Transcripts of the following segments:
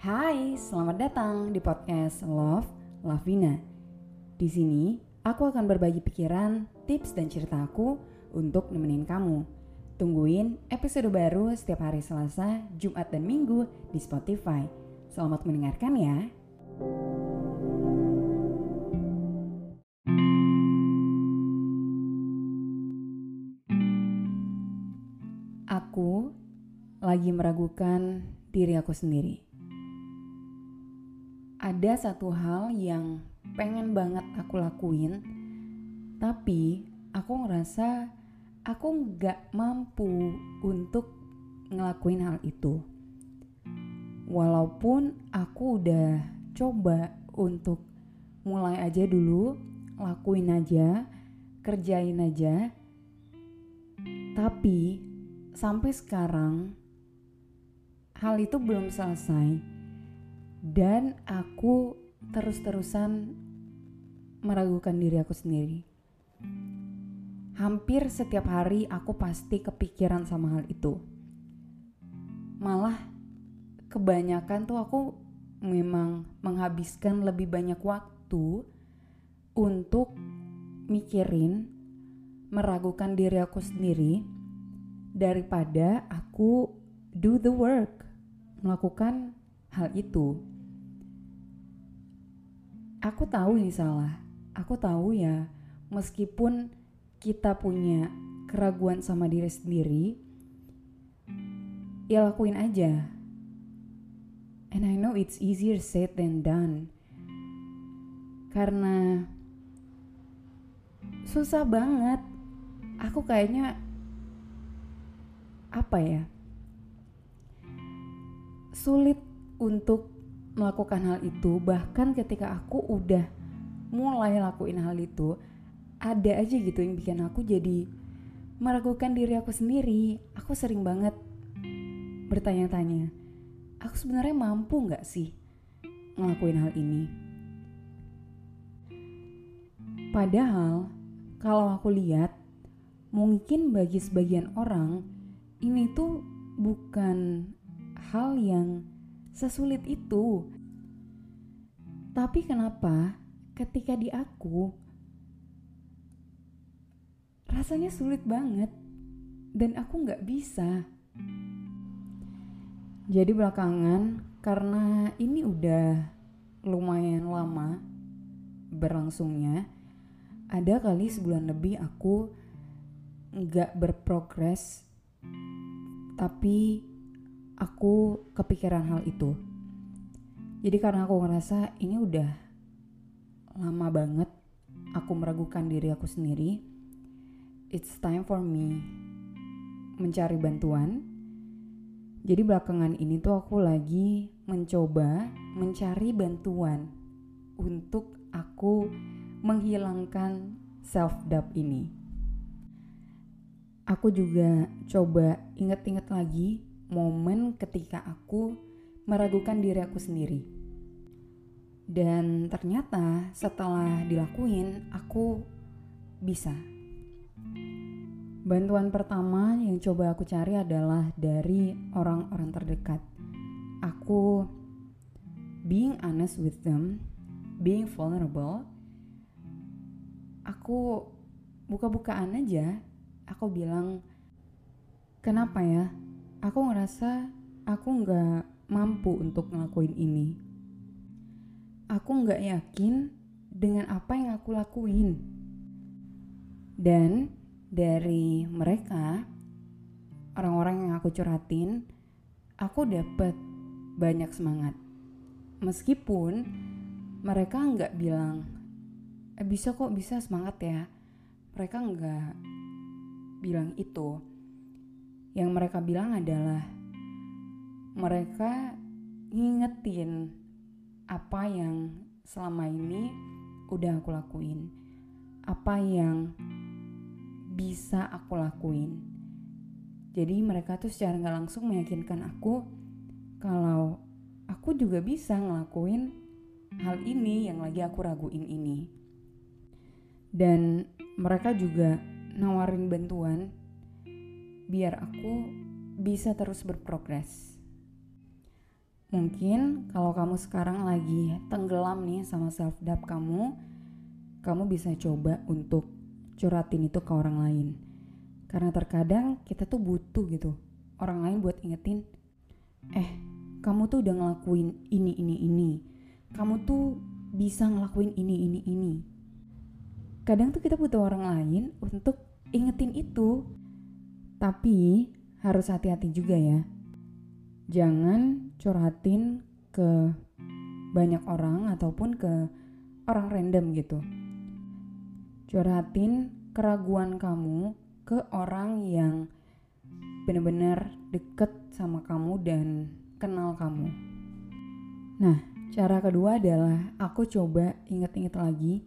Hai, selamat datang di podcast Love Lavina. Di sini, aku akan berbagi pikiran, tips dan cerita aku untuk nemenin kamu. Tungguin episode baru setiap hari Selasa, Jumat dan Minggu di Spotify. Selamat mendengarkan ya. Aku lagi meragukan diri aku sendiri. Ada satu hal yang pengen banget aku lakuin, tapi aku ngerasa aku nggak mampu untuk ngelakuin hal itu. Walaupun aku udah coba untuk mulai aja dulu, lakuin aja, kerjain aja, tapi sampai sekarang hal itu belum selesai dan aku terus-terusan meragukan diri aku sendiri. Hampir setiap hari aku pasti kepikiran sama hal itu. Malah kebanyakan tuh aku memang menghabiskan lebih banyak waktu untuk mikirin, meragukan diri aku sendiri daripada aku do the work, melakukan hal itu. Aku tahu ini salah. Aku tahu ya, meskipun kita punya keraguan sama diri sendiri, ya lakuin aja. And I know it's easier said than done. Karena susah banget. Aku kayaknya apa ya? Sulit untuk melakukan hal itu bahkan ketika aku udah mulai lakuin hal itu ada aja gitu yang bikin aku jadi meragukan diri aku sendiri. Aku sering banget bertanya-tanya aku sebenarnya mampu nggak sih ngelakuin hal ini? Padahal kalau aku lihat mungkin bagi sebagian orang ini tuh bukan hal yang sesulit itu. Tapi kenapa ketika di aku rasanya sulit banget dan aku nggak bisa. Jadi belakangan karena ini udah lumayan lama berlangsungnya, ada kali sebulan lebih aku nggak berprogres, tapi aku kepikiran hal itu. Jadi karena aku ngerasa ini udah lama banget aku meragukan diri aku sendiri. It's time for me mencari bantuan. Jadi belakangan ini tuh aku lagi mencoba mencari bantuan untuk aku menghilangkan self doubt ini. Aku juga coba inget-inget lagi momen ketika aku meragukan diri aku sendiri. Dan ternyata setelah dilakuin, aku bisa. Bantuan pertama yang coba aku cari adalah dari orang-orang terdekat. Aku being honest with them, being vulnerable. Aku buka-bukaan aja. Aku bilang, kenapa ya aku ngerasa aku nggak mampu untuk ngelakuin ini. Aku nggak yakin dengan apa yang aku lakuin. Dan dari mereka, orang-orang yang aku curhatin, aku dapet banyak semangat. Meskipun mereka nggak bilang, eh, bisa kok bisa semangat ya. mereka nggak bilang itu yang mereka bilang adalah mereka ngingetin apa yang selama ini udah aku lakuin. Apa yang bisa aku lakuin. Jadi mereka tuh secara nggak langsung meyakinkan aku kalau aku juga bisa ngelakuin hal ini yang lagi aku raguin ini. Dan mereka juga nawarin bantuan biar aku bisa terus berprogres Mungkin kalau kamu sekarang lagi tenggelam nih sama self doubt kamu, kamu bisa coba untuk curhatin itu ke orang lain. Karena terkadang kita tuh butuh gitu orang lain buat ingetin, eh kamu tuh udah ngelakuin ini ini ini, kamu tuh bisa ngelakuin ini ini ini. Kadang tuh kita butuh orang lain untuk ingetin itu, tapi harus hati-hati juga ya jangan curhatin ke banyak orang ataupun ke orang random gitu. Curhatin keraguan kamu ke orang yang benar-benar deket sama kamu dan kenal kamu. Nah, cara kedua adalah aku coba inget-inget lagi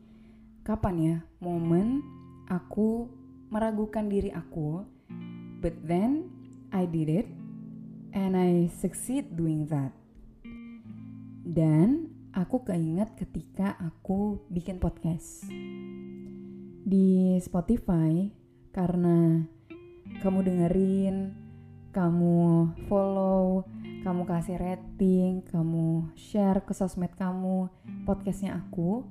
kapan ya momen aku meragukan diri aku, but then I did it and I succeed doing that. Dan aku keinget ketika aku bikin podcast di Spotify karena kamu dengerin, kamu follow, kamu kasih rating, kamu share ke sosmed kamu podcastnya aku,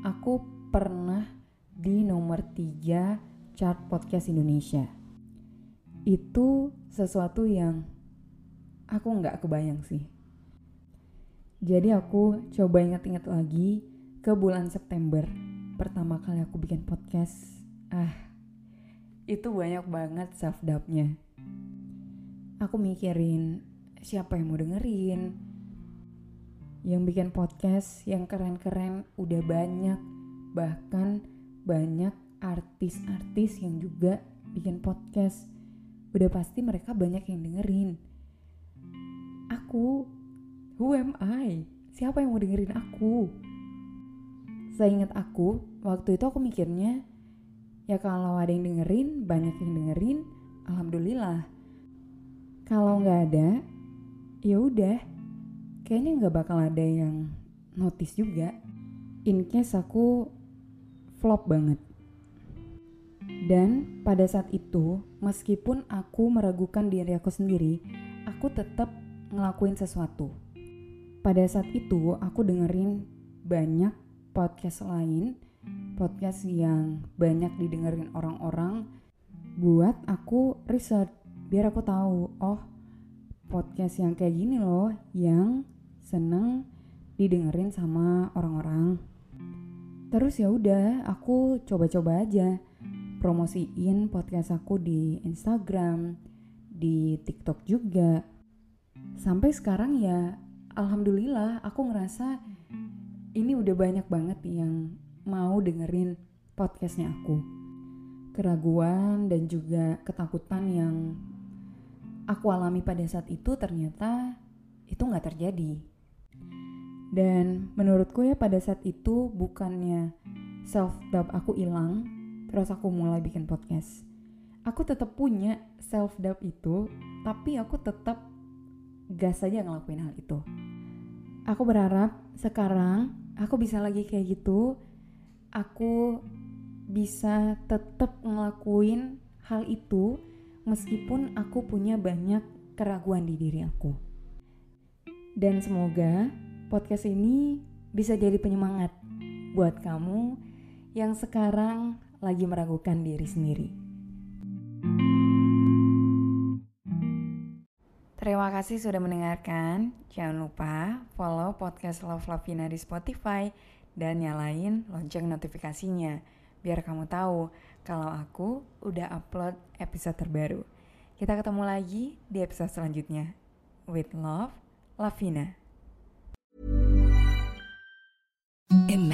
aku pernah di nomor 3 chart podcast Indonesia. Itu sesuatu yang aku nggak kebayang sih. Jadi aku coba ingat-ingat lagi ke bulan September. Pertama kali aku bikin podcast. Ah, itu banyak banget self doubtnya. Aku mikirin siapa yang mau dengerin. Yang bikin podcast yang keren-keren udah banyak. Bahkan banyak artis-artis yang juga bikin podcast. Udah pasti mereka banyak yang dengerin aku? Who am I? Siapa yang mau dengerin aku? Saya ingat aku, waktu itu aku mikirnya, ya kalau ada yang dengerin, banyak yang dengerin, alhamdulillah. Kalau nggak ada, ya udah, kayaknya nggak bakal ada yang notice juga. In case aku flop banget. Dan pada saat itu, meskipun aku meragukan diri aku sendiri, aku tetap ngelakuin sesuatu. Pada saat itu aku dengerin banyak podcast lain, podcast yang banyak didengerin orang-orang buat aku riset biar aku tahu, oh podcast yang kayak gini loh yang seneng didengerin sama orang-orang. Terus ya udah, aku coba-coba aja promosiin podcast aku di Instagram, di TikTok juga. Sampai sekarang ya alhamdulillah aku ngerasa ini udah banyak banget yang mau dengerin podcastnya aku. Keraguan dan juga ketakutan yang aku alami pada saat itu ternyata itu nggak terjadi. Dan menurutku ya pada saat itu bukannya self doubt aku hilang terus aku mulai bikin podcast aku tetap punya self doubt itu tapi aku tetap gas aja ngelakuin hal itu. Aku berharap sekarang aku bisa lagi kayak gitu. Aku bisa tetap ngelakuin hal itu meskipun aku punya banyak keraguan di diri aku. Dan semoga podcast ini bisa jadi penyemangat buat kamu yang sekarang lagi meragukan diri sendiri. Terima kasih sudah mendengarkan. Jangan lupa follow podcast Love Lavina di Spotify dan nyalain lonceng notifikasinya biar kamu tahu kalau aku udah upload episode terbaru. Kita ketemu lagi di episode selanjutnya. With love, Lavina. Imagine